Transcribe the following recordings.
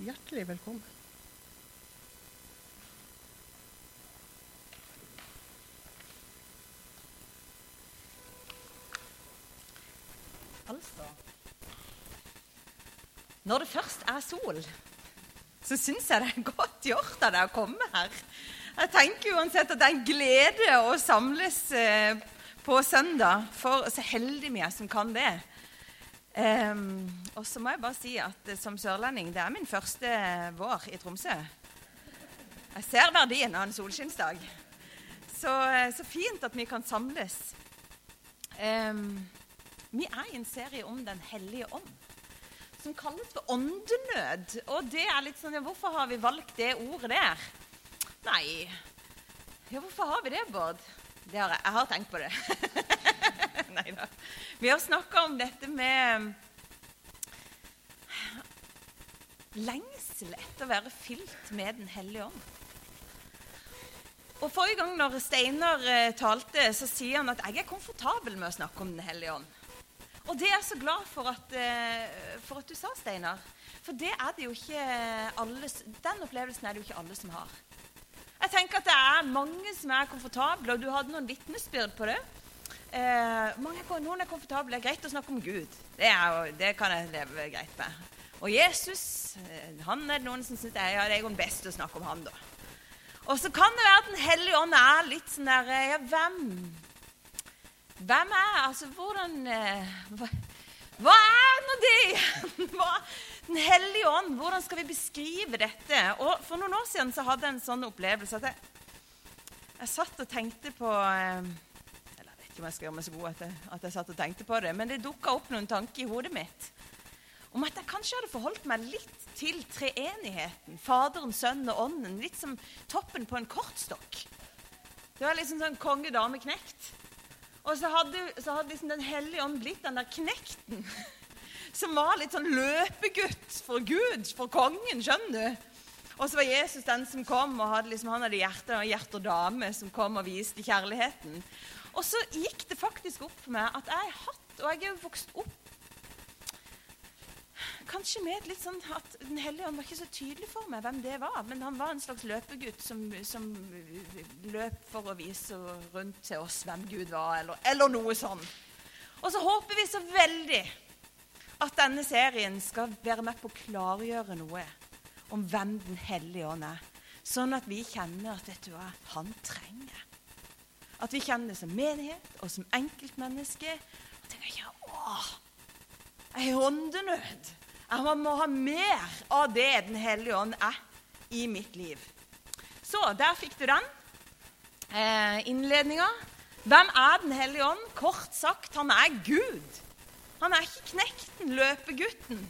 Hjertelig velkommen. Altså Når det først er sol, så syns jeg det er godt gjort av deg å komme her. Jeg tenker uansett at det er en glede å samles eh, på søndag. For så heldige vi er som kan det. Um, og så må jeg bare si at uh, som sørlending, det er min første vår i Tromsø. Jeg ser verdien av en solskinnsdag. Så, uh, så fint at vi kan samles. Um, vi er i en serie om Den hellige ånd, som kalles for åndenød. Og det er litt sånn, ja, Hvorfor har vi valgt det ordet der? Nei Ja, hvorfor har vi det, Bård? Det har jeg, jeg har tenkt på det. Nei da. Vi har snakka om dette med lengsel etter å være fylt med Den hellige ånd. Og Forrige gang når Steinar eh, talte, så sier han at jeg er komfortabel med å snakke om Den hellige ånd. Og det er jeg så glad for at, eh, for at du sa, Steinar. For det er det jo ikke alle, den opplevelsen er det jo ikke alle som har. Jeg tenker at det er mange som er komfortable, og du hadde noen vitnesbyrd på det. Eh, mange, noen er komfortable. Det er greit å snakke om Gud. Det, er, det kan jeg leve greit med. Og Jesus eh, han er det noen som syns ja, det er jo best å snakke om han da. Og så kan det være at Den hellige ånd er litt sånn der eh, Ja, hvem Hvem er Altså, hvordan eh, hva, hva, er nå det igjen? Den hellige ånd, hvordan skal vi beskrive dette? Og For noen år siden så hadde jeg en sånn opplevelse at jeg, jeg satt og tenkte på eh, ikke om jeg skal gjøre meg så god at jeg, at jeg satt og tenkte på det, men det dukka opp noen tanker i hodet mitt om at jeg kanskje hadde forholdt meg litt til treenigheten. Faderen, Sønnen og Ånden. Litt som toppen på en kortstokk. Det var liksom sånn konge, dame, knekt. Og så hadde, så hadde liksom Den hellige ånd blitt den der knekten. Som var litt sånn løpegutt for Gud, for kongen, skjønner du. Og så var Jesus den som kom, og hadde liksom, han hadde hjerte og hjerte og dame som kom og viste kjærligheten. Og så gikk det faktisk opp for meg at jeg har hatt, og jeg er jo vokst opp Kanskje med litt sånn at Den hellige ånd var ikke så tydelig for meg hvem det var. Men han var en slags løpegutt som, som løp for å vise rundt til oss hvem Gud var, eller, eller noe sånn. Og så håper vi så veldig at denne serien skal være med på å klargjøre noe om hvem Den hellige ånd er. Sånn at vi kjenner at vet du hva, han trenger. At vi kjenner det som menighet og som enkeltmenneske. Og tenker ja, åh, jeg har åndenød. Jeg må ha mer av det Den hellige ånd er i mitt liv. Så der fikk du den. Eh, innledninga. Hvem er Den hellige ånd? Kort sagt, han er Gud. Han er ikke knekten, løpegutten,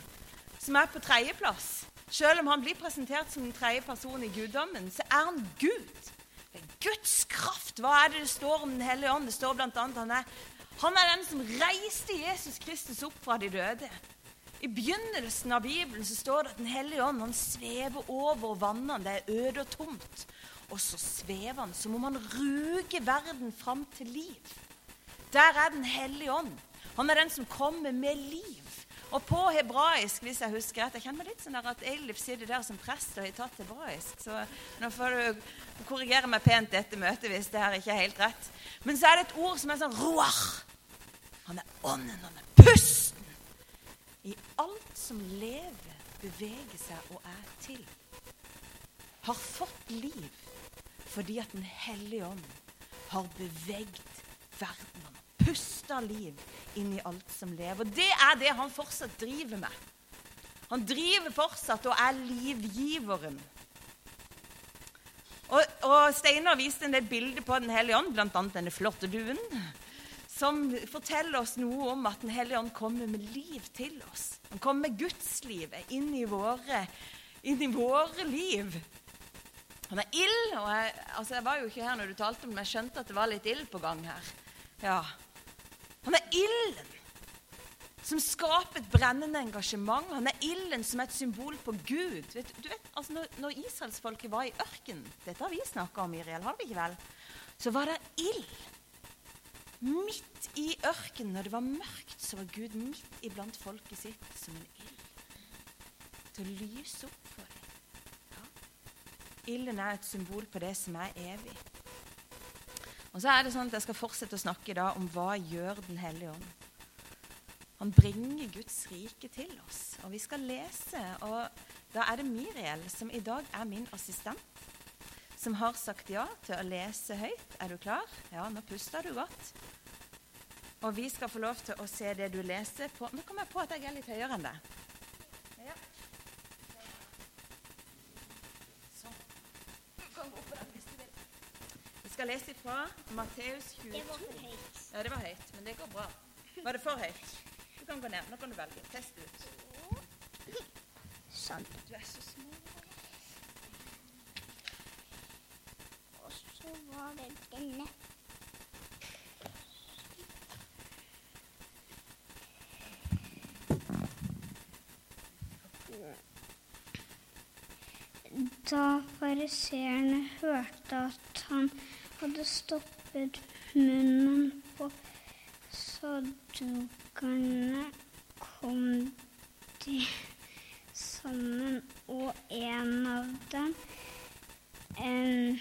som er på tredjeplass. Selv om han blir presentert som den tredje personen i guddommen, så er han Gud. Guds kraft. Hva er det det står om Den hellige ånd? Det står bl.a. Han, er, han er den som reiste Jesus Kristus opp fra de døde. I begynnelsen av Bibelen så står det at Den hellige ånd han svever over vannene. Det er øde og tomt. Og så svever han som om han ruger verden fram til liv. Der er Den hellige ånd. Han er den som kommer med liv. Og på hebraisk, hvis jeg husker rett Jeg kjenner meg litt sånn at Eilif sitter der som prest og har tatt hebraisk. Så nå får du korrigere meg pent etter møtet hvis det her ikke er helt rett. Men så er det et ord som er sånn roar. Han er ånden, han er pusten. I alt som lever, beveger seg og er til. Har fått liv fordi at Den hellige ånd har bevegd verden. Pusta liv inn i alt som lever. Og Det er det han fortsatt driver med. Han driver fortsatt og er livgiveren. Og, og Steinar viste en del bilder på Den hellige ånd, bl.a. denne flotte duen, som forteller oss noe om at Den hellige ånd kommer med liv til oss. Han kommer med gudslivet inn inn i våre liv. Han er ild. og jeg, altså jeg var jo ikke her når du talte, men jeg skjønte at det var litt ild på gang her. Ja, han er ilden som skaper et brennende engasjement. Han er ilden som er et symbol på Gud. Vet, du vet, altså Når, når israelsfolket var i ørkenen Dette har vi snakka om, Iriel, har vi ikke vel? Så var det ild. Midt i ørkenen, når det var mørkt, så var Gud midt iblant folket sitt som en ild. til å lyse opp for dem. Ja. Ilden er et symbol på det som er evig. Og så er det sånn at Jeg skal fortsette å snakke da om hva gjør Den hellige ånd. Han bringer Guds rike til oss, og vi skal lese. og Da er det Miriel, som i dag er min assistent, som har sagt ja til å lese høyt. Er du klar? Ja, nå puster du godt. Og vi skal få lov til å se det du leser på Nå kom jeg på at jeg er litt høyere enn det. Ja. Sånn. Du kan gå på den hvis du vil. Vi skal lese fra Matteus 22. Det var for høyt. Ja, det var høyt, men det går bra. Var det for høyt? Du kan gå ned. Nå kan du velge. Test ut. Sånn. Du er så små. Og så var det denne. Da fariseerne hørte at han hadde stoppet munnen på saddukerne, kom de sammen, og en av dem, en,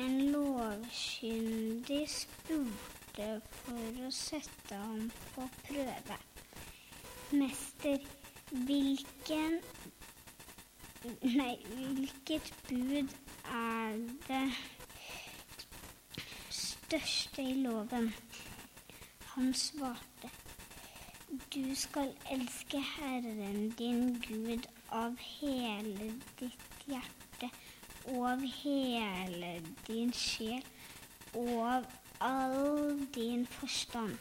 en lovkyndig, spurte for å sette ham på prøve. Mester, hvilken Nei, hvilket bud er det største i loven? Han svarte, du skal elske Herren din Gud av hele ditt hjerte og av hele din sjel og av all din forstand.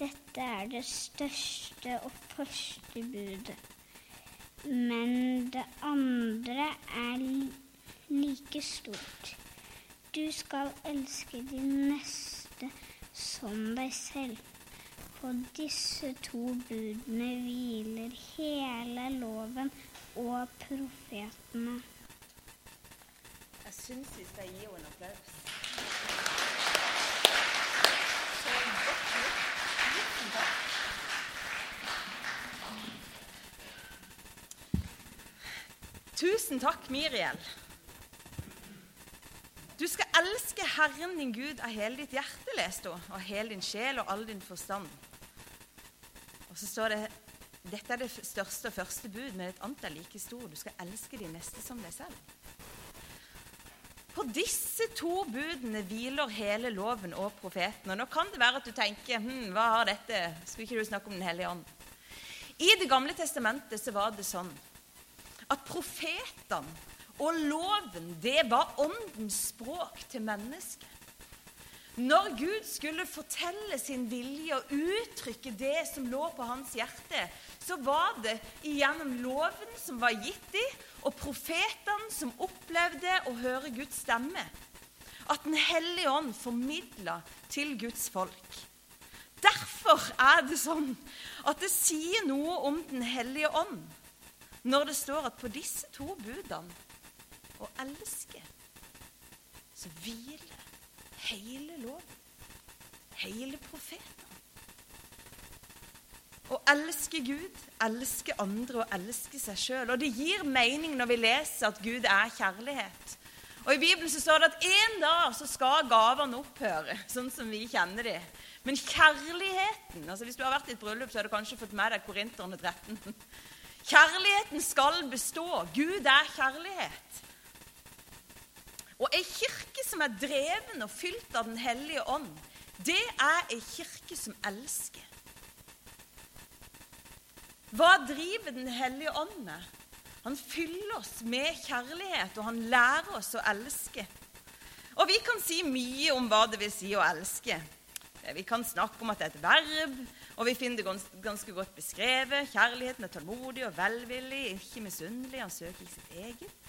Dette er det største og første budet. Men det andre er like stort. Du skal elske din neste som deg selv. På disse to budene hviler hele loven og profetene. Jeg syns vi skal gi henne en applaus. Tusen takk, Miriel. Du skal elske Herren din Gud av hele ditt hjerte, leste hun, av hele din sjel og all din forstand. Og så står det dette er det største og første bud, men et annet er like stort. Du skal elske de neste som deg selv. På disse to budene hviler hele loven og profeten. Og nå kan det være at du tenker hm, hva har dette Skulle ikke du snakke om Den hellige ånd? I Det gamle testamentet så var det sånn at profetene og loven, det var åndens språk til mennesket. Når Gud skulle fortelle sin vilje og uttrykke det som lå på hans hjerte, så var det gjennom loven som var gitt dem, og profetene som opplevde å høre Guds stemme. At Den hellige ånd formidla til Guds folk. Derfor er det sånn at det sier noe om Den hellige ånd når det står at på disse to budene å elske, så hviler hele loven, hele profeten. Å elske Gud, elske andre og elske seg sjøl. Og det gir mening når vi leser at Gud er kjærlighet. Og I Bibelen så står det at en dag så skal gavene opphøre, sånn som vi kjenner dem. Men kjærligheten altså Hvis du har vært i et bryllup, så har du kanskje fått med deg Korinterne 13. Kjærligheten skal bestå. Gud er kjærlighet. Og ei kirke som er dreven og fylt av Den hellige ånd, det er ei kirke som elsker. Hva driver Den hellige ånd med? Han fyller oss med kjærlighet, og han lærer oss å elske. Og vi kan si mye om hva det vil si å elske. Vi kan snakke om at det er et verb, og vi finner det ganske godt beskrevet. Kjærligheten er tålmodig og velvillig, ikke misunnelig, han søker ikke sitt eget.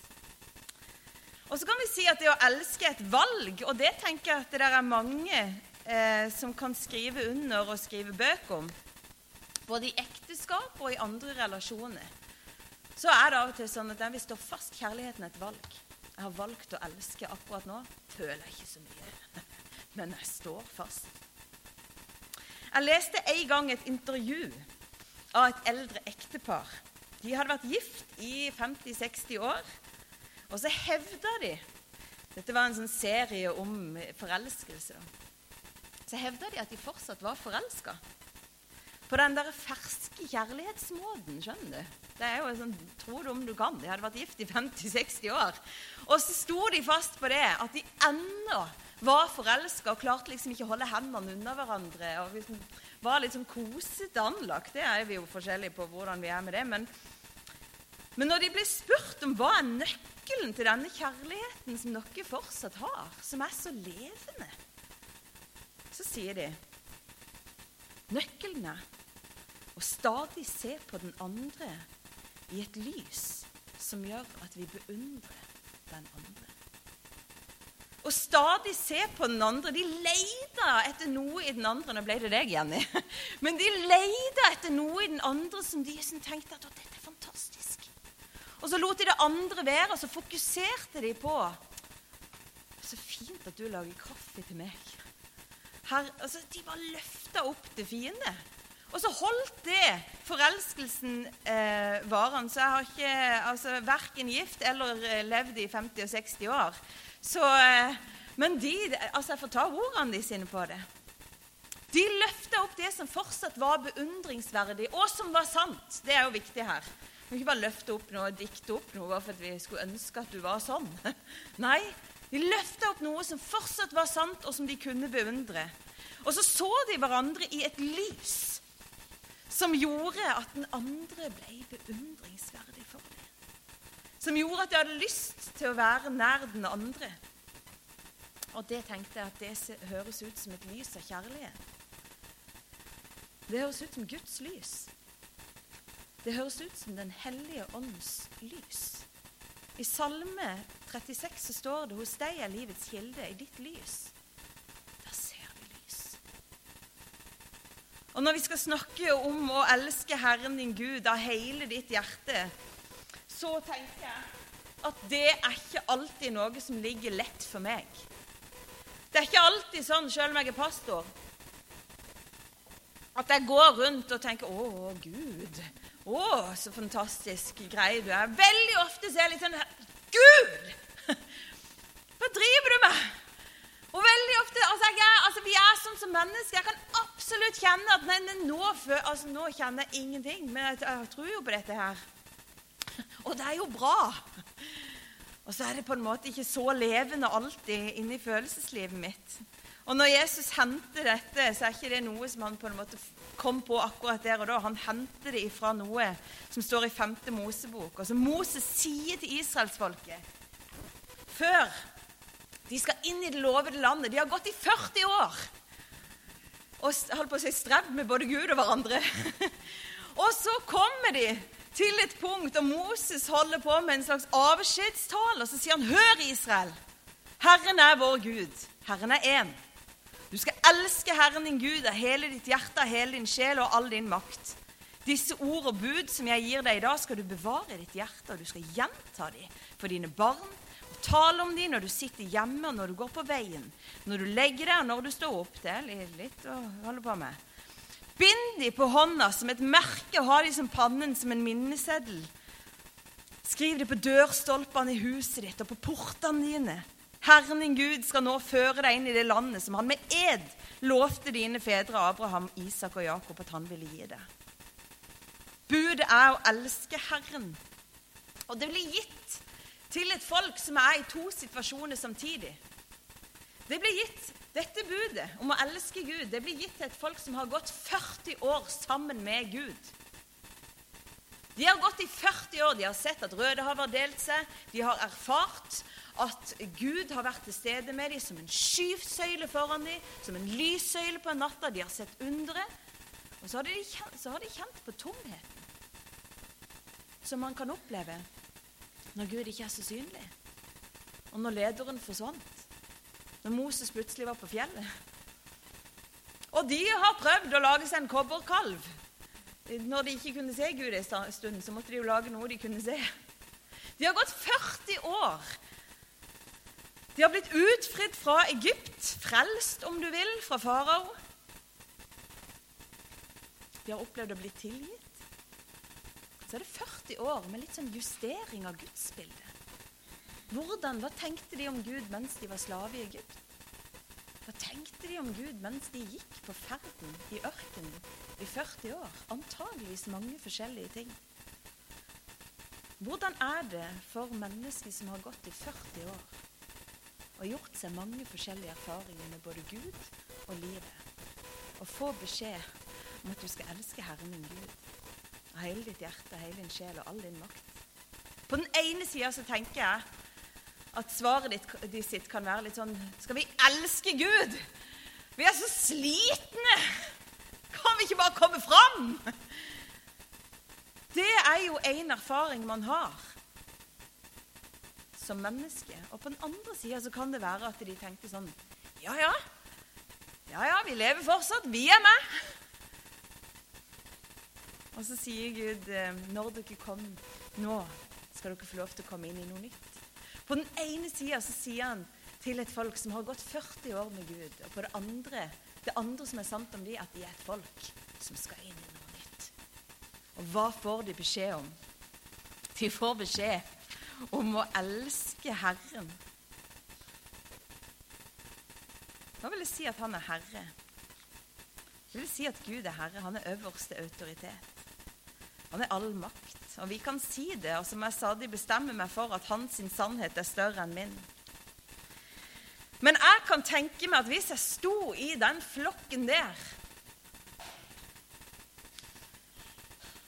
Og så kan vi si at det å elske er et valg, og det tenker jeg at det der er mange eh, som kan skrive under og skrive bøker om. Både i ekteskap og i andre relasjoner. Så er det av og til sånn at den vil stå fast. Kjærligheten er et valg. Jeg har valgt å elske akkurat nå. Føler jeg ikke så mye, men jeg står fast. Jeg leste en gang et intervju av et eldre ektepar. De hadde vært gift i 50-60 år. Og så hevda de Dette var en sånn serie om forelskelse. Så hevda de at de fortsatt var forelska. På den der ferske kjærlighetsmåten, skjønner du. Det er jo sånn, Tro det om du kan. De hadde vært gift i 50-60 år. Og så sto de fast på det, at de ennå var forelska og klarte liksom ikke å holde hendene unna hverandre. og liksom var litt sånn kosete anlagt. Det er vi jo forskjellige på hvordan vi er med det. Men, men når de blir spurt om hva er nøkkelen til denne kjærligheten som dere fortsatt har, som er så levende, så sier de nøkkelen er å stadig se på den andre i et lys som gjør at vi beundrer den andre Å stadig se på den andre. De leita etter noe i den andre. Nå ble det deg, Jenny. Men de leita etter noe i den andre som de som tenkte at dette. Og så lot de det andre være, og så fokuserte de på Så fint at du lager kaffe til meg. Her, altså, de bare løfta opp det fine. Og så holdt det forelskelsen eh, varende. Så jeg har ikke altså, verken gift eller eh, levd i 50 og 60 år. Så, eh, men de, altså jeg får ta ordene de sine på det. De løfta opp det som fortsatt var beundringsverdig, og som var sant. Det er jo viktig her. Vi kan ikke bare løfte opp noe og dikte opp noe bare at vi skulle ønske at du var sånn. Nei, de løfta opp noe som fortsatt var sant, og som de kunne beundre. Og så så de hverandre i et lys som gjorde at den andre ble beundringsverdig for dem som gjorde at de hadde lyst til å være nær den andre. Og det tenkte jeg at det høres ut som et lys av kjærlighet. Det høres ut som Guds lys. Det høres ut som Den hellige ånds lys. I Salme 36 så står det 'Hos deg er livets kilde, i ditt lys'. Der ser vi lys. Og når vi skal snakke om å elske Herren din Gud av hele ditt hjerte, så tenker jeg at det er ikke alltid noe som ligger lett for meg. Det er ikke alltid sånn, selv om jeg er pastor, at jeg går rundt og tenker 'Å, Gud. Å, så fantastisk greie du er.' Veldig ofte så er jeg litt sånn 'Gud! Hva driver du med?' Og veldig ofte, altså, jeg, altså Vi er sånn som mennesker. Jeg kan absolutt kjenne at nei, nå, altså, nå kjenner jeg ingenting, men jeg, jeg tror jo på dette her. Og det er jo bra. Og så er det på en måte ikke så levende alltid inni følelseslivet mitt. Og når Jesus henter dette, så er ikke det noe som han på en måte kom på akkurat der og da. Han henter det ifra noe som står i 5. Mosebok, og som Moses sier til israelsfolket før de skal inn i det lovede landet. De har gått i 40 år og holdt på å si strevd med både Gud og hverandre. og så kommer de til et punkt, og Moses holder på med en slags avskjedstale. Og så sier han, 'Hør, Israel. Herren er vår Gud. Herren er én. Du skal elske Herren din Gud av hele ditt hjerte, hele din sjel og all din makt. Disse ord og bud som jeg gir deg i dag, skal du bevare i ditt hjerte, og du skal gjenta dem for dine barn. og Tale om dem når du sitter hjemme og når du går på veien, når du legger deg og når du står opp. Det er litt å holde på med. Bind dem på hånda som et merke, og ha dem som pannen som en minneseddel. Skriv det på dørstolpene i huset ditt og på portene dine. Herren din Gud skal nå føre deg inn i det landet som han med ed lovte dine fedre Abraham, Isak og Jakob at han ville gi deg. Budet er å elske Herren. Og det blir gitt til et folk som er i to situasjoner samtidig. Det blir gitt dette budet om å elske Gud det blir gitt til et folk som har gått 40 år sammen med Gud. De har gått i 40 år, de har sett at Rødehavet har delt seg. De har erfart at Gud har vært til stede med dem som en skyvsøyle foran dem, som en lyssøyle på natta. De har sett undre. Og så har, de kjent, så har de kjent på tomheten som man kan oppleve når Gud ikke er så synlig, og når lederen forsvant når Moses plutselig var på fjellet. Og de har prøvd å lage seg en kobberkalv. Når de ikke kunne se Gud en stund, så måtte de jo lage noe de kunne se. De har gått 40 år. De har blitt utfridd fra Egypt, frelst, om du vil, fra farao. De har opplevd å bli tilgitt. Så er det 40 40 år med litt sånn justering av gudsbildet. Hvordan, Hva tenkte de om Gud mens de var slave i Egypt? Hva tenkte de om Gud mens de gikk på ferden i ørkenen i 40 år? Antageligvis mange forskjellige ting. Hvordan er det for mennesker som har gått i 40 år og gjort seg mange forskjellige erfaringer med både Gud og livet, å få beskjed om at du skal elske Herren din Gud av hele ditt hjerte, hele din sjel og all din makt? På den ene sida så tenker jeg at svaret ditt, ditt sitt kan være litt sånn Skal vi elske Gud? Vi er så slitne! Kan vi ikke bare komme fram? Det er jo en erfaring man har som menneske. Og på den andre sida kan det være at de tenkte sånn Ja, ja. Ja, ja, vi lever fortsatt. Vi er med. Og så sier Gud eh, når dere kom nå, skal dere få lov til å komme inn i noe nytt. På den ene sida sier han til et folk som har gått 40 år med Gud, og på det andre, det andre som er sant om de, at de er et folk som skal inn i noe nytt. Og hva får de beskjed om? De får beskjed om å elske Herren. Nå vil jeg si at han er herre? Det vil si at Gud er herre. Han er øverste autoritet. Han er all makt. Og vi kan si det, og som jeg stadig bestemmer meg for at hans sannhet er større enn min. Men jeg kan tenke meg at hvis jeg sto i den flokken der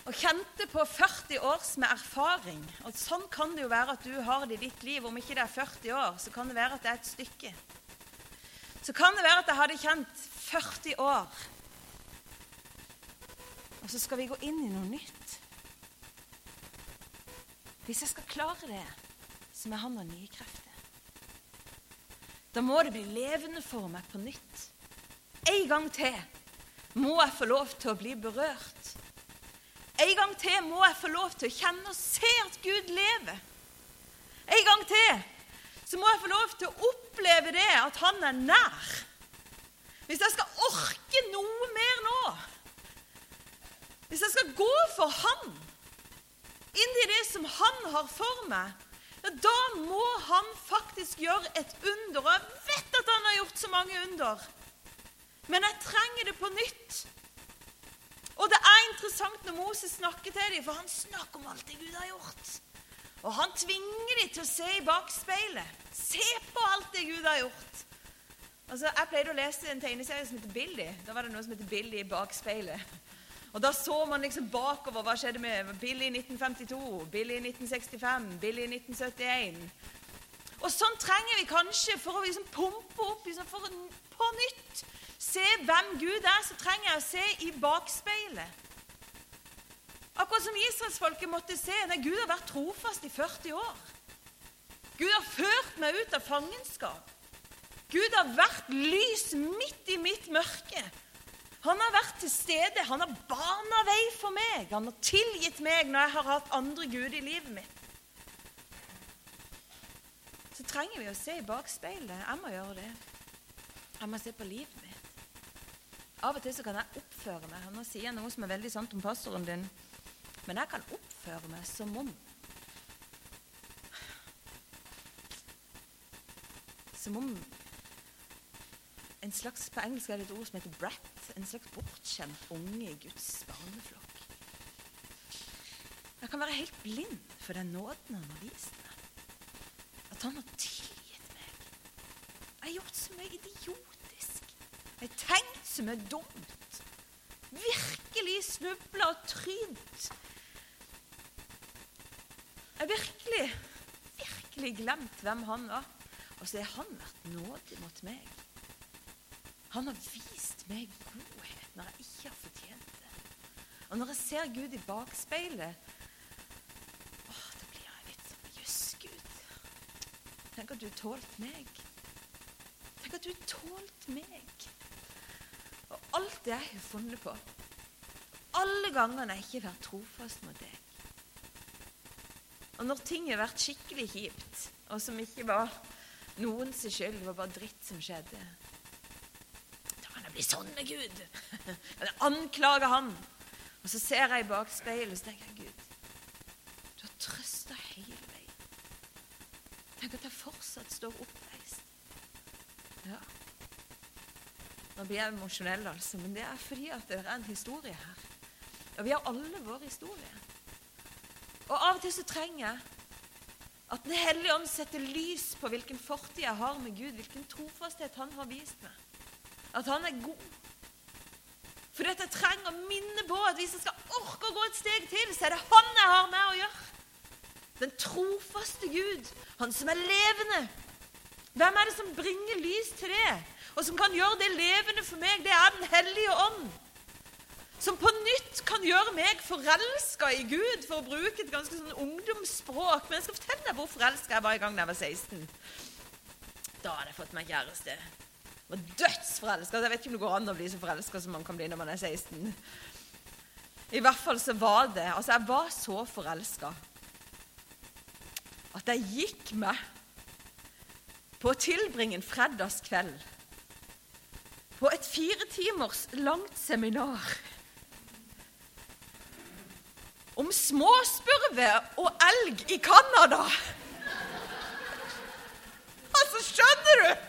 og kjente på 40 års med erfaring og Sånn kan det jo være at du har det i ditt liv. Om ikke det er 40 år, så kan det være at det er et stykke. Så kan det være at jeg hadde kjent 40 år. Og så skal vi gå inn i noe nytt. Hvis jeg skal klare det, så må jeg ha noen nye krefter. Da må det bli levende for meg på nytt. En gang til må jeg få lov til å bli berørt. En gang til må jeg få lov til å kjenne og se at Gud lever. En gang til så må jeg få lov til å oppleve det at Han er nær. Hvis jeg skal orke noe mer nå, hvis jeg skal gå for Han inn i det som han har for meg, da må han faktisk gjøre et under. Og jeg vet at han har gjort så mange under, men jeg trenger det på nytt. Og det er interessant når Moses snakker til dem, for han snakker om alt det Gud har gjort. Og han tvinger dem til å se i bakspeilet. Se på alt det Gud har gjort. Altså, Jeg pleide å lese en tegneserie som heter Billy. Da var det noe som heter Billy i bakspeilet. Og Da så man liksom bakover. Hva skjedde med Billy i 1952, Billy i 1965, Billy i 1971? Og sånn trenger vi kanskje for å liksom pumpe opp liksom for på nytt se hvem Gud er. Så trenger jeg å se i bakspeilet. Akkurat som israelsfolket måtte se. Nei, Gud har vært trofast i 40 år. Gud har ført meg ut av fangenskap. Gud har vært lys midt i mitt mørke. Han har vært til stede. Han har bana vei for meg. Han har tilgitt meg når jeg har hatt andre guder i livet mitt. Så trenger vi å se i bakspeilet. Jeg må gjøre det. Jeg må se på livet mitt. Av og til så kan jeg oppføre meg Nå sier jeg noe som er veldig sant om pastoren din. Men jeg kan oppføre meg som om Som om en slags, På engelsk er det et ord som heter 'brat'. En slags bortskjemt unge i Guds barneflokk. Jeg kan være helt blind for den nåden han har vist meg. At han har tilgitt meg. Jeg har gjort så mye idiotisk. Jeg har tenkt så mye dumt. Virkelig snubla og trynt. Jeg har virkelig, virkelig glemt hvem han var. Og så har han vært nådig mot meg. Han har vist meg godhet når jeg ikke har fortjent det. Og når jeg ser Gud i bakspeilet, da blir jeg litt sånn Jøss, Gud. Tenk at du tålte meg. Tenk at du tålte meg. Og alt det jeg har funnet på. Alle gangene jeg ikke har vært trofast mot deg. Og når ting har vært skikkelig kjipt, og som ikke var noens skyld, det var bare dritt som skjedde vi sånn med Gud? Eller anklager han? Og så ser jeg bak speilet, og så tenker jeg Gud, du har trøsta hele veien. Tenk at jeg fortsatt står oppreist. Ja. Nå blir jeg emosjonell, altså, men det er fordi at det er en historie her. Og vi har alle vår historie. Og av og til så trenger jeg at Den hellige ånd setter lys på hvilken fortid jeg har med Gud, hvilken trofasthet han har vist meg. At han er god. For dette trenger å minne på at hvis jeg skal orke å gå et steg til, så er det han jeg har med å gjøre. Den trofaste Gud, han som er levende. Hvem er det som bringer lys til det? Og som kan gjøre det levende for meg? Det er Den hellige ånd som på nytt kan gjøre meg forelska i Gud, for å bruke et ganske sånn ungdomsspråk. Men jeg skal fortelle deg hvor forelska jeg var i gang da jeg var 16. Da hadde jeg fått meg kjæreste. Var dødsforelska. Jeg vet ikke om det går an å bli så forelska som man kan bli når man er 16. I hvert fall så var det Altså, jeg var så forelska at jeg gikk med på å tilbringe en fredagskveld på et fire timers langt seminar om småspurve og elg i Canada. Altså, skjønner du?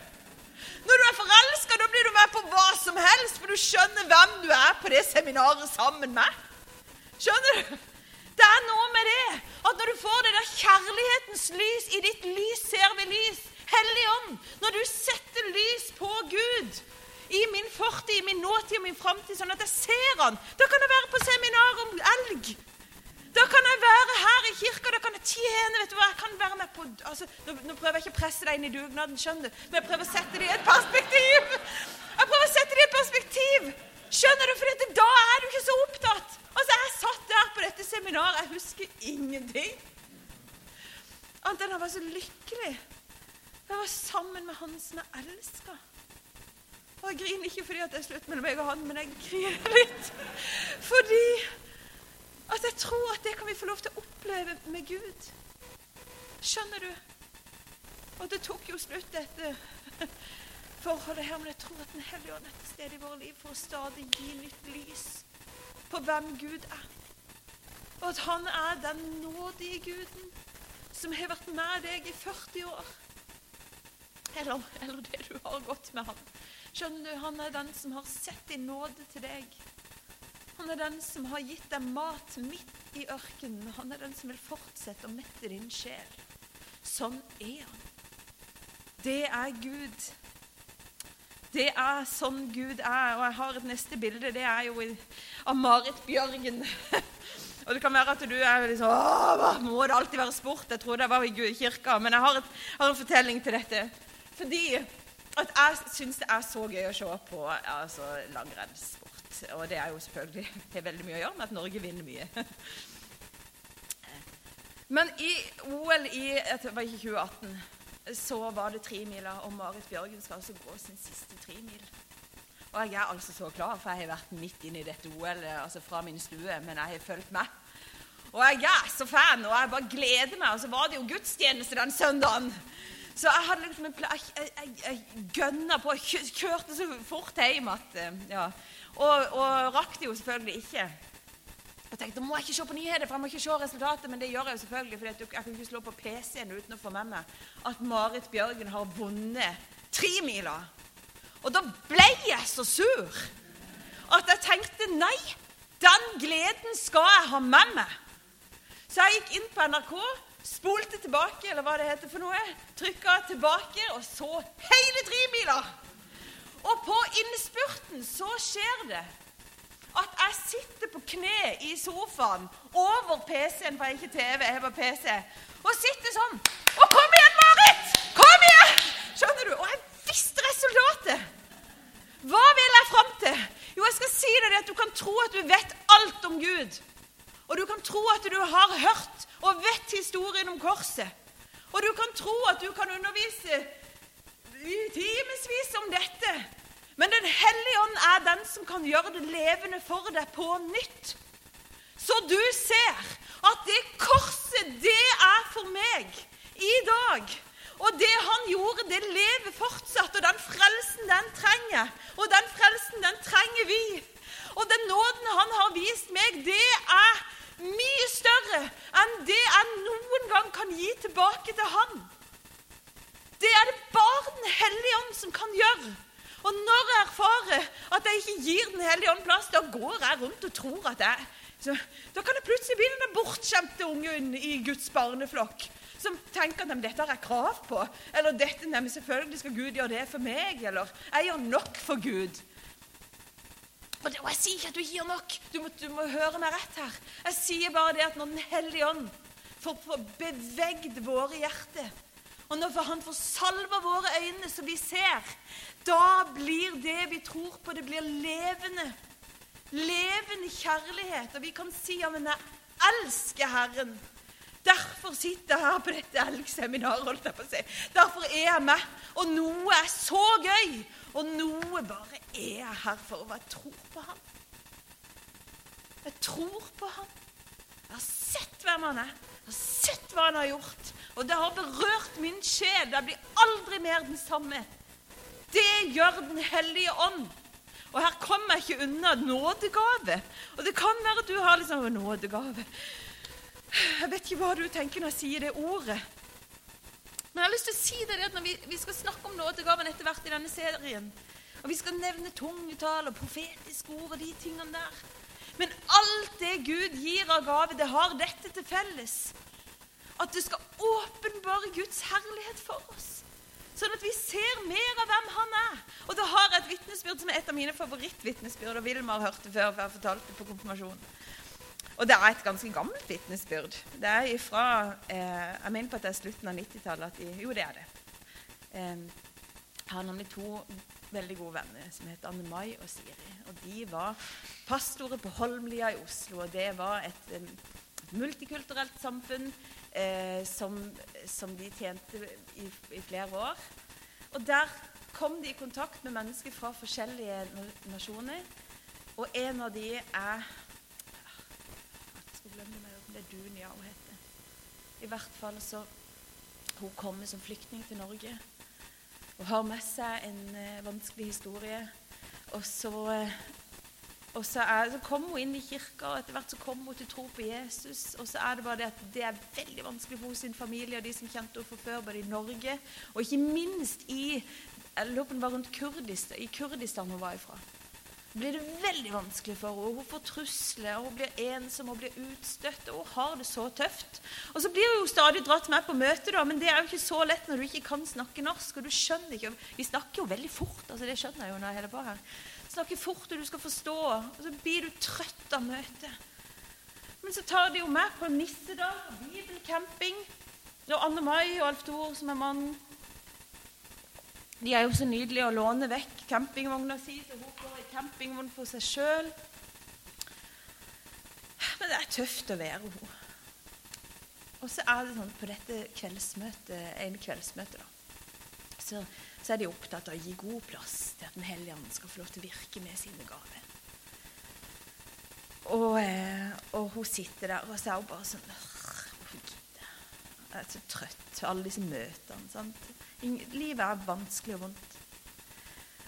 Når du er forelska, da blir du med på hva som helst, for du skjønner hvem du er på det seminaret sammen med. Skjønner du? Det er noe med det at når du får det der kjærlighetens lys I ditt lys ser vi lys. Hellig ånd, når du setter lys på Gud i min fortid, i min nåtid og min framtid, sånn at jeg ser Han, da kan jeg være på seminar om elg. Da kan jeg være her i kirka, da kan jeg tjene. vet du hva, jeg kan være med på, altså, nå, nå, prøver jeg ikke å presse deg inn i dugnaden, skjønner du, men jeg prøver å sette det i et perspektiv. Jeg prøver å sette det i et perspektiv. Skjønner du? For da er du ikke så opptatt. Altså, Jeg satt der på dette seminaret, jeg husker ingenting. Annet enn jeg var så lykkelig. Jeg var sammen med han som jeg elska. Og jeg griner ikke fordi at det er slutt mellom meg og han, men jeg griner litt fordi at jeg tror at det kan vi få lov til å oppleve med Gud. Skjønner du? Og det tok jo slutt, dette forholdet her, men jeg tror at Den hellige ånd er til stede i våre liv for å stadig gi nytt lys på hvem Gud er. Og at han er den nådige Guden som har vært med deg i 40 år. Eller, eller det du har gått med han. Skjønner du, Han er den som har sett i nåde til deg. Han er den som har gitt deg mat midt i ørkenen. Han er den som vil fortsette å mette din sjel. Sånn er han. Det er Gud. Det er sånn Gud er. Og jeg har et neste bilde. Det er jo av Marit Bjørgen. Og det kan være at du er liksom Åh, må det alltid være sport? Jeg trodde jeg var i kirka. Men jeg har, et, har en fortelling til dette. Fordi at jeg syns det er så gøy å se på altså, langrennssport. Og det er jo selvfølgelig er veldig mye å gjøre med at Norge vinner mye. Men i OL i det var ikke 2018 så var det tremila, og Marit Bjørgen skal altså gå sin siste tremil. Og jeg er altså så klar, for jeg har vært midt inne i dette OL altså fra min stue, men jeg har fulgt med. Og jeg er så fan, og jeg bare gleder meg. Og så var det jo gudstjeneste den søndagen. Så jeg hadde liksom en jeg, jeg, jeg gønna på, kjørte så fort hjem at eh, ja. Og, og rakk det jo selvfølgelig ikke. Jeg tenkte må jeg ikke se på nyheter, for jeg må ikke se resultatet. Men det gjør jeg jo selvfølgelig, for jeg kan ikke slå på PC-en uten å få med meg at Marit Bjørgen har vunnet tremila. Og da ble jeg så sur at jeg tenkte nei, den gleden skal jeg ha med meg. Så jeg gikk inn på NRK, spolte tilbake, eller hva det heter for noe, trykka tilbake og så hele tremila. Og på innspurten så skjer det at jeg sitter på kne i sofaen over PC-en, for jeg har ikke TV, jeg har bare PC, og sitter sånn. Og kom igjen, Marit! Kom igjen! Skjønner du? Og jeg visste resultatet. Hva vil jeg fram til? Jo, jeg skal si deg det at du kan tro at du vet alt om Gud. Og du kan tro at du har hørt og vet historien om korset. Og du kan tro at du kan undervise i timevis om dette. Men Den hellige ånd er den som kan gjøre det levende for deg på nytt. Så du ser at det korset, det er for meg i dag. Og det han gjorde, det lever fortsatt. Og den frelsen, den trenger. Og den frelsen, den trenger vi. Og den nåden han har vist meg, det er mye større enn det jeg noen gang kan gi tilbake til han. Det er det bare Den hellige ånd som kan gjøre. Og når jeg erfarer at jeg ikke gir Den hellige ånd plass, da går jeg rundt og tror at jeg så, Da kan det plutselig bli den bortskjemte ungen i Guds barneflokk som tenker at dette har jeg krav på. Eller dette, nei, selvfølgelig skal Gud gjøre det for meg. Eller jeg gjør nok for Gud. Og, jeg sier ikke at du gjør nok. Du må, du må, høre meg rett her. Jeg sier bare det at når Den hellige ånd får bevegd våre hjerter, og når han får salva våre øyne så vi ser, da blir det vi tror på, det blir levende. Levende kjærlighet. Og vi kan si ja, men jeg elsker Herren. Derfor sitter jeg her på dette elgseminaret. holdt jeg på å si. Derfor er jeg med. Og noe er så gøy. Og noe bare er jeg her for. Og jeg tror på ham. Jeg tror på ham. Jeg har sett hvem han er. Jeg sett hva han har gjort. Og det har berørt min sjel. Jeg blir aldri mer den samme. Det gjør Den hellige ånd. Og her kommer jeg ikke unna nådegave. Og det kan være at du har liksom nådegave. Jeg vet ikke hva du tenker når jeg sier det ordet. Men jeg har lyst til å si det at når vi, vi skal snakke om nådegaven etter hvert i denne serien, og vi skal nevne tungetall og profetiske ord og de tingene der Men alt det Gud gir av gave, det har dette til felles. At det skal åpenbare Guds herlighet for oss. Sånn at vi ser mer av hvem han er. Og da har jeg et vitnesbyrd som er et av mine favorittvitnesbyrd. Og Vilmar hørte før, for jeg fortalte det på konfirmasjonen. Og det er et ganske gammelt vitnesbyrd. Det er ifra eh, Jeg mener på at det er slutten av 90-tallet. Jo, det er det. Eh, jeg har nemlig to veldig gode venner som heter Anne Mai og Siri. Og de var pastorer på Holmlia i Oslo. Og det var et, et multikulturelt samfunn eh, som, som, de tjente i, i, flere år. Og der kom de i kontakt med mennesker fra forskjellige nasjoner. Og en av de er Jeg glemme meg det er Dunia hun heter. I hvert fall så Hun kommer som flyktning til Norge og har med seg en eh, vanskelig historie. Og så, uh, og så, er, så kommer hun inn i kirka, og etter hvert så kommer hun til tro på Jesus. Og så er det bare det at det er veldig vanskelig for sin familie og de som kjente henne fra før, både i Norge og ikke minst i jeg lurer på det var rundt Kurdistan, i Kurdistan hun var ifra blir det veldig vanskelig for henne. Hun får trusler, hun blir ensom og blir utstøtt. og Hun har det så tøft. Og så blir hun jo stadig dratt med på møte, da, men det er jo ikke så lett når du ikke kan snakke norsk. og du skjønner ikke, Vi snakker jo veldig fort, altså det skjønner jeg jo når jeg holder på her. Snakker fort, og du skal forstå. Og så blir du trøtt av møtet. Men så tar de jo med på nissedag bibelcamping. Og Anne Mai og Alf Thor, som er mannen De er jo så nydelige å låne vekk campingvogna si. så hun får campingvogn for seg sjøl. Men det er tøft å være henne. Og så er det sånn på dette kveldsmøtet, en kveldsmøte, da, så, så, er de opptatt av å gi god plass til at Den hellige ånd skal få lov til å virke med sine gaver. Og, eh, og, hun sitter der, og så er hun bare sånn er så trøtt. Alle disse møtene. Sant? Livet er vanskelig og vondt.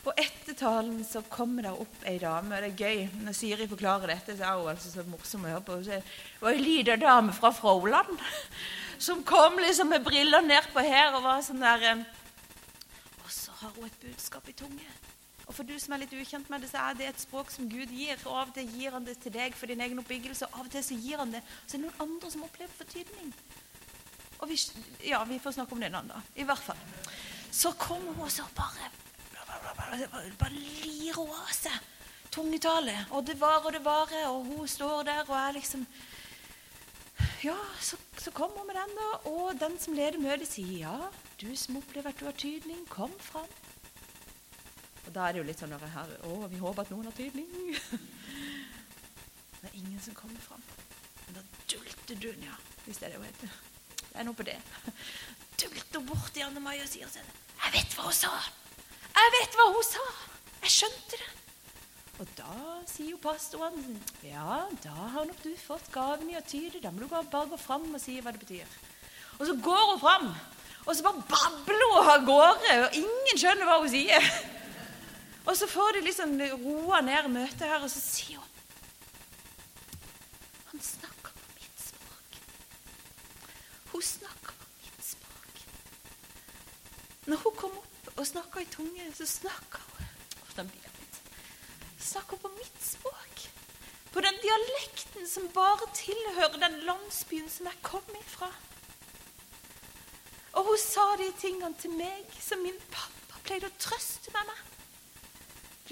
Og etter talen så kommer det opp ei dame. og Det er gøy. Når Siri forklarer dette, så er hun altså så morsom å høre på. Det var ei lita dame fra Froland som kom liksom med briller nedpå her og var sånn der eh, Og så har hun et budskap i tunge. Og for du som er litt ukjent med det, så er det et språk som Gud gir. og Av og til gir han det til deg for din egen oppbyggelse, og av og til så gir han det. Så er det noen andre som opplever fortydning. Og vi, ja, vi får snakke om det en annen dag. I hvert fall. Så kom hun og så bare bare lir hun av seg tungetale. Og det varer og det varer, og hun står der og er liksom Ja, så, så kommer hun med den, da. Og den som leder møtet, sier ja, du som opplever at du har tydning, kom fram. Og da er det jo litt sånn her, Å, vi håper at noen har tydning. det er ingen som kommer fram. Men da dulter ja, hvis det er det hun heter. Det er noe på det. Dulter til Anne Mai og sier sånn Jeg vet hva hun sa! Jeg vet hva hun sa! Jeg skjønte det. Og da sier jo pastoren ja, da har nok du fått gaven i å tyde. Da må du bare gå fram og si hva det betyr. Og så går hun fram, og så bare babler hun av gårde, og ingen skjønner hva hun sier. Og så får de liksom roa ned møtet her, og så sier hun Han snakker på mitt språk. Hun snakker på mitt språk. Når hun kom opp og snakka i tunge, så snakka hun. Snakka på mitt språk. På den dialekten som bare tilhører den landsbyen som jeg kom ifra. Og hun sa de tingene til meg som min pappa pleide å trøste med meg med.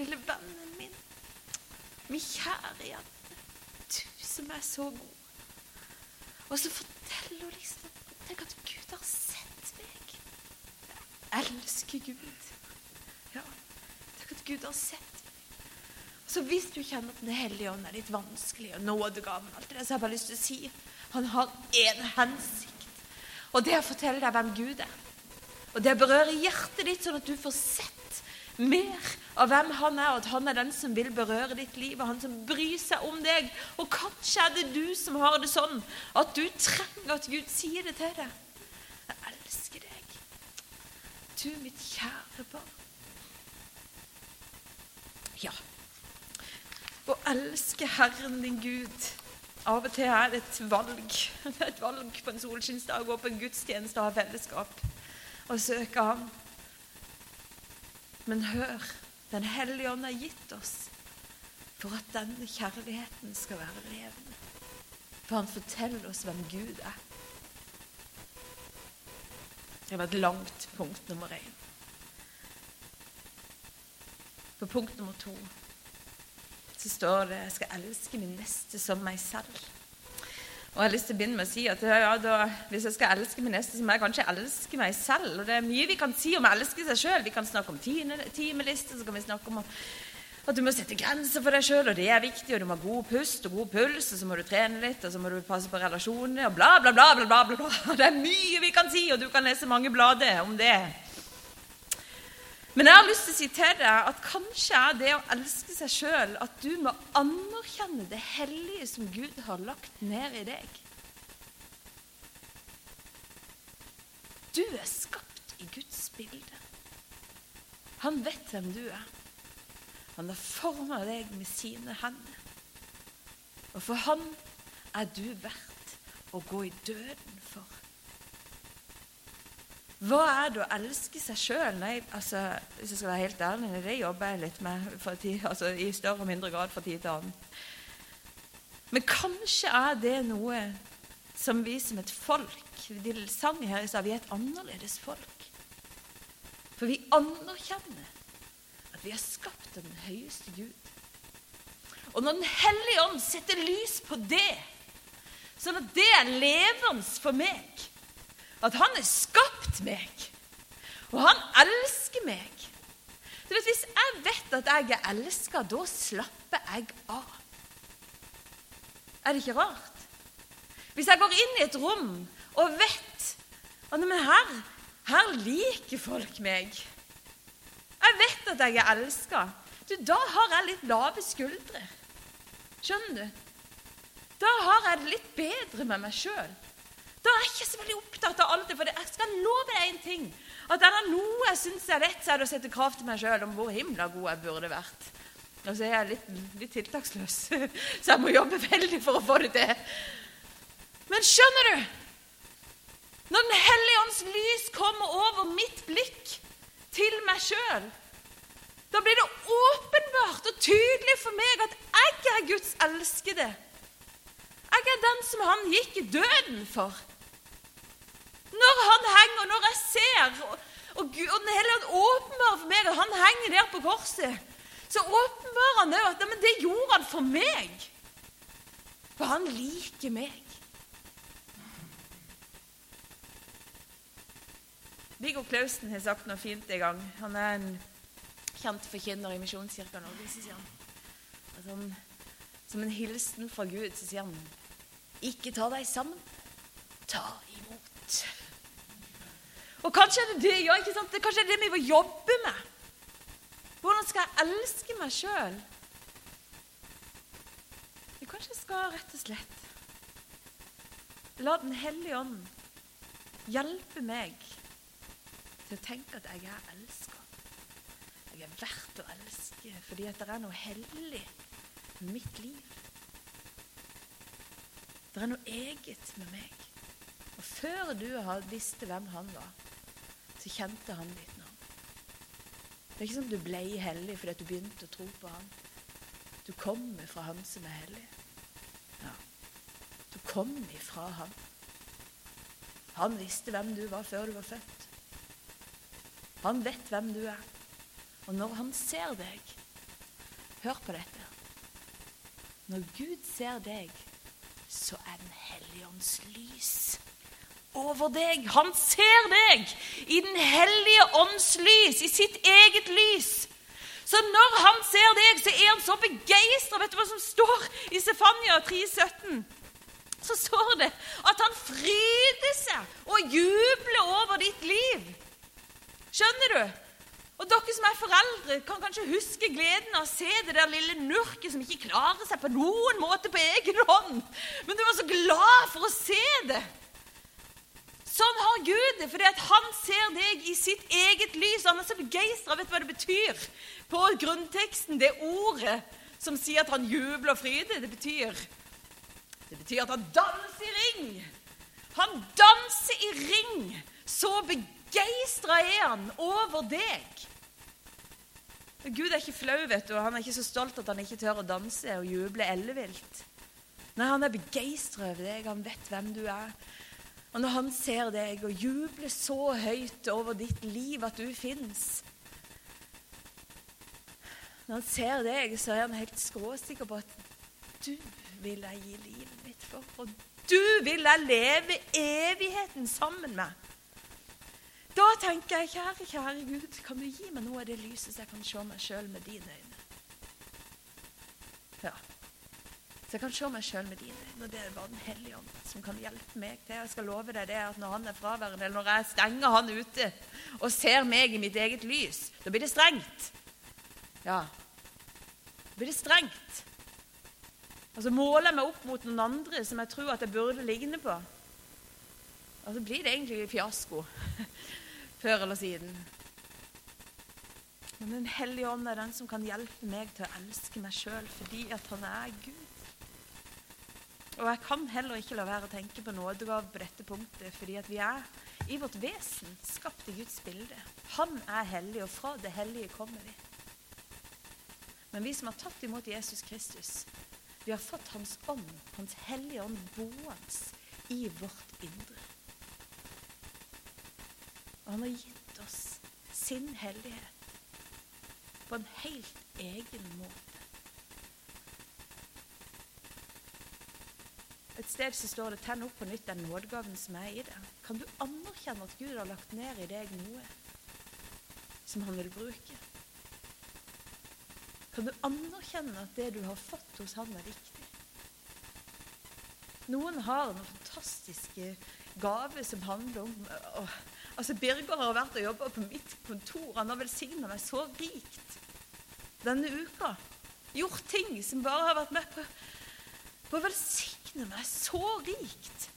Lille vennen min, min kjære jente, du som er så god. Og så forteller hun liksom Tenk at Gud har sett meg. Jeg elsker Gud. Ja, tenk at Gud har sett meg. Og så hvis du kjenner at Den hellige ånd er litt vanskelig, og nådegaven, alt det så har jeg bare lyst til å si han har én hensikt. Og det er å fortelle deg hvem Gud er. Og det berører hjertet ditt, sånn at du får sett mer av hvem han er, og at han er den som vil berøre ditt liv, og han som bryr seg om deg. Og kanskje er det du som har det sånn at du trenger at Gud sier det til deg. Jeg elsker deg. Du, mitt kjære barn. Ja. Å elske Herren din Gud Av og til er det et valg. Det er et valg på en solskinnsdag og på en gudstjeneste å ha fellesskap og søke Ham. Men hør, Den hellige ånd er gitt oss for at denne kjærligheten skal være levende. For han forteller oss hvem Gud er. Det var et langt punkt nummer én. På punkt nummer to så står det jeg skal elske min neste som meg selv. Og jeg har lyst til å begynne med å si at ja, da, Hvis jeg skal elske min neste, så må jeg kanskje elske meg selv. Og Det er mye vi kan si om å elske seg sjøl. Vi kan snakke om timelister, så kan vi snakke om at du må sette grenser for deg sjøl, og det er viktig. Og du må ha god pust og god puls, og så må du trene litt, og så må du passe på relasjonene, og bla, bla, bla. bla, bla, bla. Det er mye vi kan si, og du kan lese mange blader om det. Men jeg har lyst til å si til deg at kanskje er det å elske seg sjøl at du må anerkjenne det hellige som Gud har lagt ned i deg. Du er skapt i Guds bilde. Han vet hvem du er. Han har forma deg med sine hender. Og for han er du verdt å gå i døden for. Hva er det å elske seg sjøl? Altså, hvis jeg skal være helt ærlig, det jobber jeg litt med tid, altså, i større og mindre grad fra tid til annen. Men kanskje er det noe som vi som et folk De sang her i stad vi er et annerledes folk. For vi anerkjenner at vi er skapt av den høyeste Gud. Og når Den hellige ånd setter lys på det, sånn at det er levende for meg at han har skapt meg, og han elsker meg. Du vet, Hvis jeg vet at jeg er elska, da slapper jeg av. Er det ikke rart? Hvis jeg går inn i et rom og vet at men her, her liker folk meg Jeg vet at jeg er elska. Da har jeg litt lave skuldre. Skjønner du? Da har jeg det litt bedre med meg sjøl. Da er jeg ikke så veldig opptatt av alt det, for jeg skal love deg en ting. At er det noe jeg syns er rett, så er det å sette krav til meg sjøl om hvor himla god jeg burde vært. Og så er jeg litt, litt tiltaksløs, så jeg må jobbe veldig for å få det til. Men skjønner du? Når Den hellige ånds lys kommer over mitt blikk til meg sjøl, da blir det åpenbart og tydelig for meg at jeg er Guds elskede. Jeg er den som han gikk i døden for. Når han henger, når jeg ser, og, Gud, og Den hele ånd åpenbarer for meg at han henger der på korset, så åpenbarer han det at men det gjorde han for meg. For han liker meg. Viggo Klausen har sagt noe fint en gang. Han er en kjent forkynner i Misjonskirka Norge. så sier han. Altså, som en hilsen fra Gud så sier han ikke ta deg sammen, ta imot. Og kanskje er det det, ja, ikke sant? Kanskje er det det vi må jobbe med. Hvordan skal jeg elske meg sjøl? Kanskje jeg skal rett og slett la Den hellige ånd hjelpe meg til å tenke at jeg er elska. Jeg er verdt å elske fordi at det er noe hellig med mitt liv. Det er noe eget med meg. Og før du visste hvem han var, så kjente han ditt navn. Det er ikke som du ble hellig fordi du begynte å tro på han. Du kommer fra han som er hellig. Ja. Du kom ifra han. Han visste hvem du var før du var født. Han vet hvem du er. Og når han ser deg Hør på dette. Når Gud ser deg, så er Den hellige ånds lys over deg. Han ser deg i Den hellige ånds lys, i sitt eget lys. Så når han ser deg, så er han så begeistra. Vet du hva som står i Sefania 3,17? Så står det at han fryder seg og jubler over ditt liv. Skjønner du? Og dere som er foreldre, kan kanskje huske gleden av å se det der lille nurket som ikke klarer seg på noen måte på egen hånd. Men du var så glad for å se det. Sånn har Gud det, fordi han ser deg i sitt eget lys. Han er så begeistra. Vet du hva det betyr på grunnteksten? Det ordet som sier at han jubler og fryder, det betyr Det betyr at han danser i ring. Han danser i ring. Så begeistra er han over deg. Gud er ikke flau, vet du, han er ikke så stolt at han ikke tør å danse og juble ellevilt. Nei, han er begeistra over deg, han vet hvem du er. Og når han ser deg og jubler så høyt over ditt liv at du fins Når han ser deg, så er han helt skråsikker på at du vil jeg gi livet mitt for. Og du vil jeg leve evigheten sammen med. Da tenker jeg, kjære, kjære Gud, kan du gi meg noe av det lyset, så jeg kan se meg sjøl med dine øyne? Ja. Så jeg kan se meg sjøl med dine øyne. Det er bare Den hellige ånd som kan hjelpe meg til. Jeg skal love deg det at når han er fraværende, eller når jeg stenger han ute og ser meg i mitt eget lys, da blir det strengt. Ja. Da blir det strengt. Og så måler jeg meg opp mot noen andre som jeg tror at jeg burde ligne på. Og så blir det egentlig fiasko før eller siden. Men Den hellige ånd er den som kan hjelpe meg til å elske meg sjøl fordi at han er Gud. Og jeg kan heller ikke la være å tenke på nådegave på dette punktet, fordi at vi er i vårt vesen skapt i Guds bilde. Han er hellig, og fra det hellige kommer vi. Men vi som har tatt imot Jesus Kristus, vi har fått Hans ånd, Hans hellige ånd, boende i vårt indre. Og han har gitt oss sin hellighet på en helt egen måte. Et sted så står det 'tenn opp på nytt den nådegaven som er i deg'. Kan du anerkjenne at Gud har lagt ned i deg noe som han vil bruke? Kan du anerkjenne at det du har fått hos han, er viktig? Noen har noen fantastiske gaver som handler om å Altså, Birger har vært og jobba på mitt kontor. Han har velsigna meg så rikt denne uka. Gjort ting som bare har vært med på, på å velsigne meg så rikt.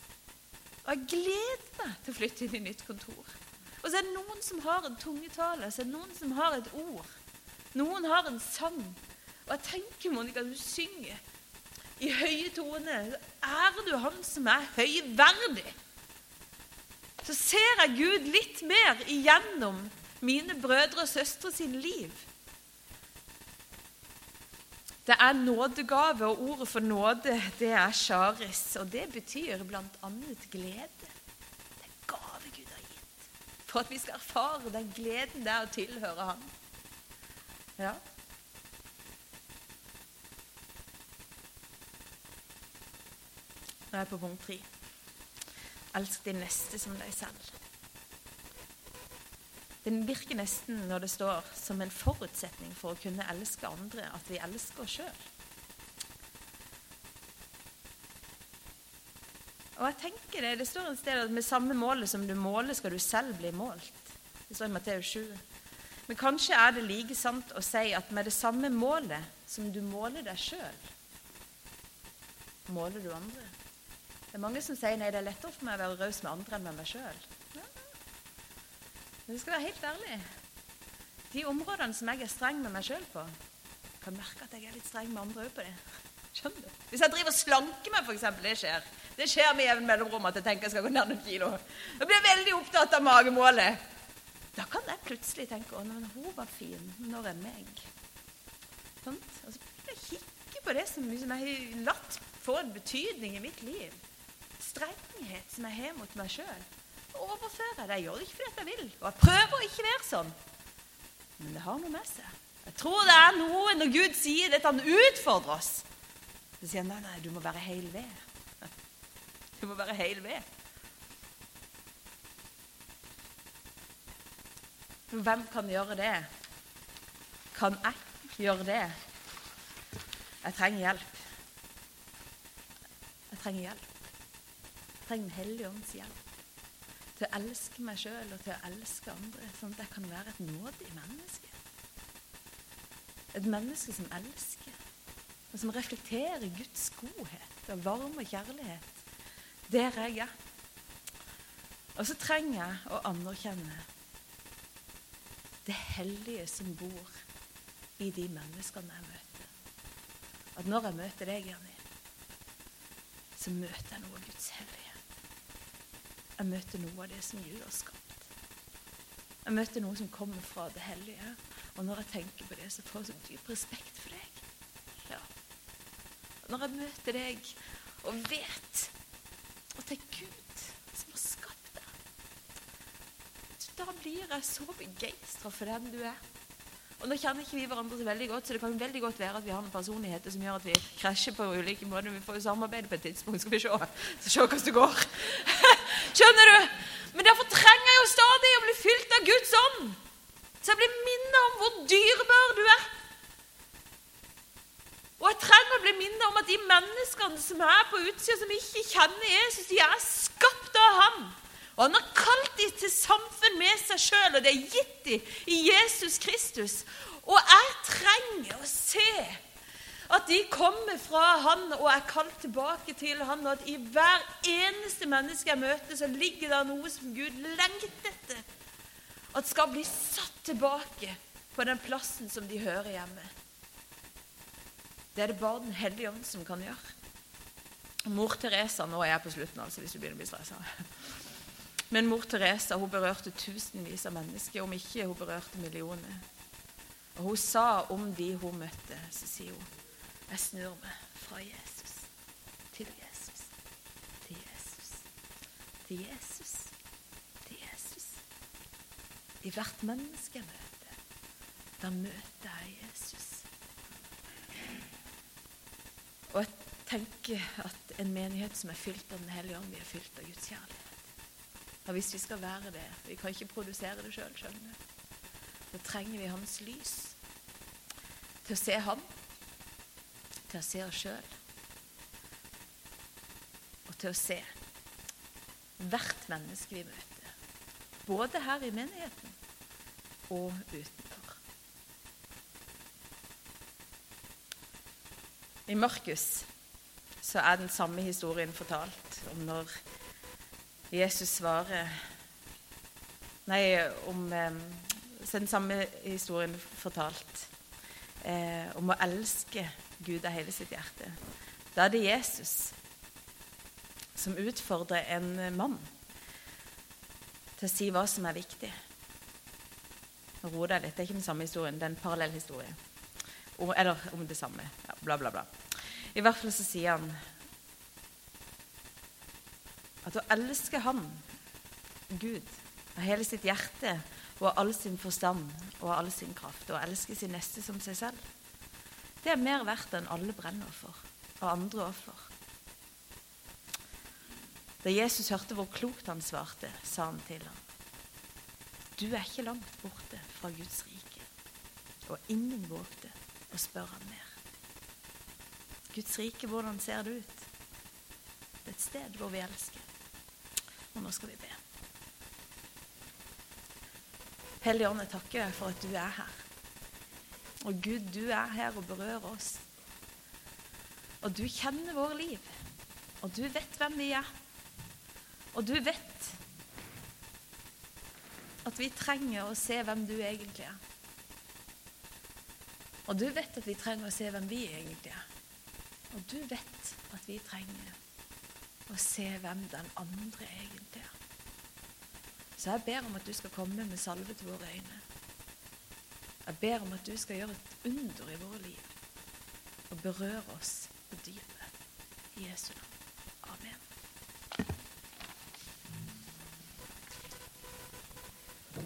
Og jeg gleder meg til å flytte inn i nytt kontor. Og så er det noen som har en tungetale, så er det noen som har et ord. Noen har en sang. Og jeg tenker, Monica, du synger i høye toner. Er du Han som er høyverdig? så ser jeg Gud litt mer igjennom mine brødre og søstre sin liv. Det er nådegave, og ordet for nåde, det er sjaris. Og det betyr bl.a. glede. Det er gave Gud har gitt for at vi skal erfare den gleden det er å tilhøre Ham. Ja. Nå er jeg på punkt tre. Elsk din neste som deg selv. Det virker nesten, når det står, som en forutsetning for å kunne elske andre, at vi elsker oss sjøl. Og jeg tenker Det det står et sted at med samme målet som du måler, skal du selv bli målt. Det står i Matteus 7. Men kanskje er det like sant å si at med det samme målet som du måler deg sjøl, måler du andre. Det er mange som sier nei, det er lettere for meg å være raus med andre enn med meg sjøl. Men jeg skal være helt ærlig. De områdene som jeg er streng med meg sjøl på, kan merke at jeg er litt streng med andre òg på det. Skjønner du? Hvis jeg driver og slanker meg, f.eks. Det skjer. Det skjer med jevn mellomrom at jeg tenker jeg skal gå ned noen kilo. Jeg blir veldig opptatt av magemålet. Da kan jeg plutselig tenke å, men hun var fin, når er meg? Sånn? Og så begynner jeg å kikke på det som jeg har latt få en betydning i mitt liv. Strenghet som jeg har mot meg sjøl. Det. Jeg gjør det ikke fordi jeg vil. Og jeg prøver å ikke være sånn. Men det har noe med seg. Jeg tror det er noe når Gud sier dette, han utfordrer oss. Så sier han nei, nei, du må være heil ved. Du må være heil ved. Hvem kan gjøre det? Kan jeg gjøre det? Jeg trenger hjelp. Jeg trenger hjelp. Jeg trenger Den hellige ånds hjelp til å elske meg sjøl og til å elske andre, sånn at jeg kan være et nådig menneske. Et menneske som elsker, og som reflekterer Guds godhet og varme og kjærlighet der jeg er. Og så trenger jeg å anerkjenne det hellige som bor i de menneskene jeg møter. At når jeg møter deg, Jenny, så møter jeg noe Guds hellighet. Jeg møter noe av det som Gud har skapt. Jeg møter noe som kommer fra det hellige. Og når jeg tenker på det, så får jeg så dyp respekt for deg. Ja. Når jeg møter deg og vet at det er Gud som har skapt deg, da blir jeg så begeistra for den du er. Og Nå kjenner ikke vi hverandre så veldig godt, så det kan veldig godt være at vi har noen personligheter som gjør at vi krasjer på ulike måter. Vi får jo samarbeide på et tidspunkt, skal vi se, så se hvordan det går. Skjønner du? Men derfor trenger jeg jo stadig å bli fylt av Guds ånd. Så jeg blir minnet om hvor dyrebar du er. Og jeg trenger å bli minnet om at de menneskene som er på utsida, som ikke kjenner Jesus, de er skapt av ham. Og han har kalt dem til samfunn med seg sjøl, og det er gitt dem i Jesus Kristus. Og jeg trenger å se at de kommer fra han og er kalt tilbake til han, og at i hver eneste menneske jeg møter, så ligger det noe som Gud lengter etter. At skal bli satt tilbake på den plassen som de hører hjemme. Det er det bare Den hellige ånd som kan gjøre. Mor Teresa Nå er jeg på slutten, altså, hvis du begynner å bli stressa. Men mor Teresa hun berørte tusenvis av mennesker, om ikke hun berørte millioner. Og Hun sa om de hun møtte, så sier hun Jeg snur meg fra Jesus til Jesus, til Jesus, til Jesus, til Jesus. I hvert menneske jeg møter, da møter jeg Jesus. Og jeg tenker at en menighet som er fylt av Den hellige ånd, vi er fylt av Guds kjærlighet. Og hvis vi skal være det Vi kan ikke produsere det sjøl, skjønner du. Da trenger vi Hans lys til å se Ham, til å se oss sjøl, og til å se hvert menneske vi møter. Både her i menigheten og utenfor. I Markus så er den samme historien fortalt om når Jesus svarer Nei, om eh, så er den samme historien fortalt eh, om å elske Gud av hele sitt hjerte. Da er det Jesus som utfordrer en mann til å si hva som er viktig. Nå roer litt. Det er ikke den samme historien, det er en parallell historie. Eller om det samme. Ja, bla, bla, bla. I hvert fall så sier han at å elske Han, Gud, av hele sitt hjerte og av all sin forstand og av all sin kraft, og elske sin neste som seg selv, det er mer verdt enn alle brennoffer og andre offer. Da Jesus hørte hvor klokt han svarte, sa han til ham, du er ikke langt borte fra Guds rike. Og ingen vågte å spørre ham mer. Guds rike, hvordan ser det ut? Det er et sted hvor vi elsker. Og nå skal vi be. Hellige Ånd, jeg takker deg for at du er her. Og Gud, du er her og berører oss. Og du kjenner vår liv. Og du vet hvem vi er. Og du vet at vi trenger å se hvem du egentlig er. Og du vet at vi trenger å se hvem vi egentlig er. Og du vet at vi trenger å se hvem den andre egentlig er. Så jeg ber om at du skal komme med salve til våre øyne. Jeg ber om at du skal gjøre et under i våre liv og berøre oss på dypet. I Jesu navn.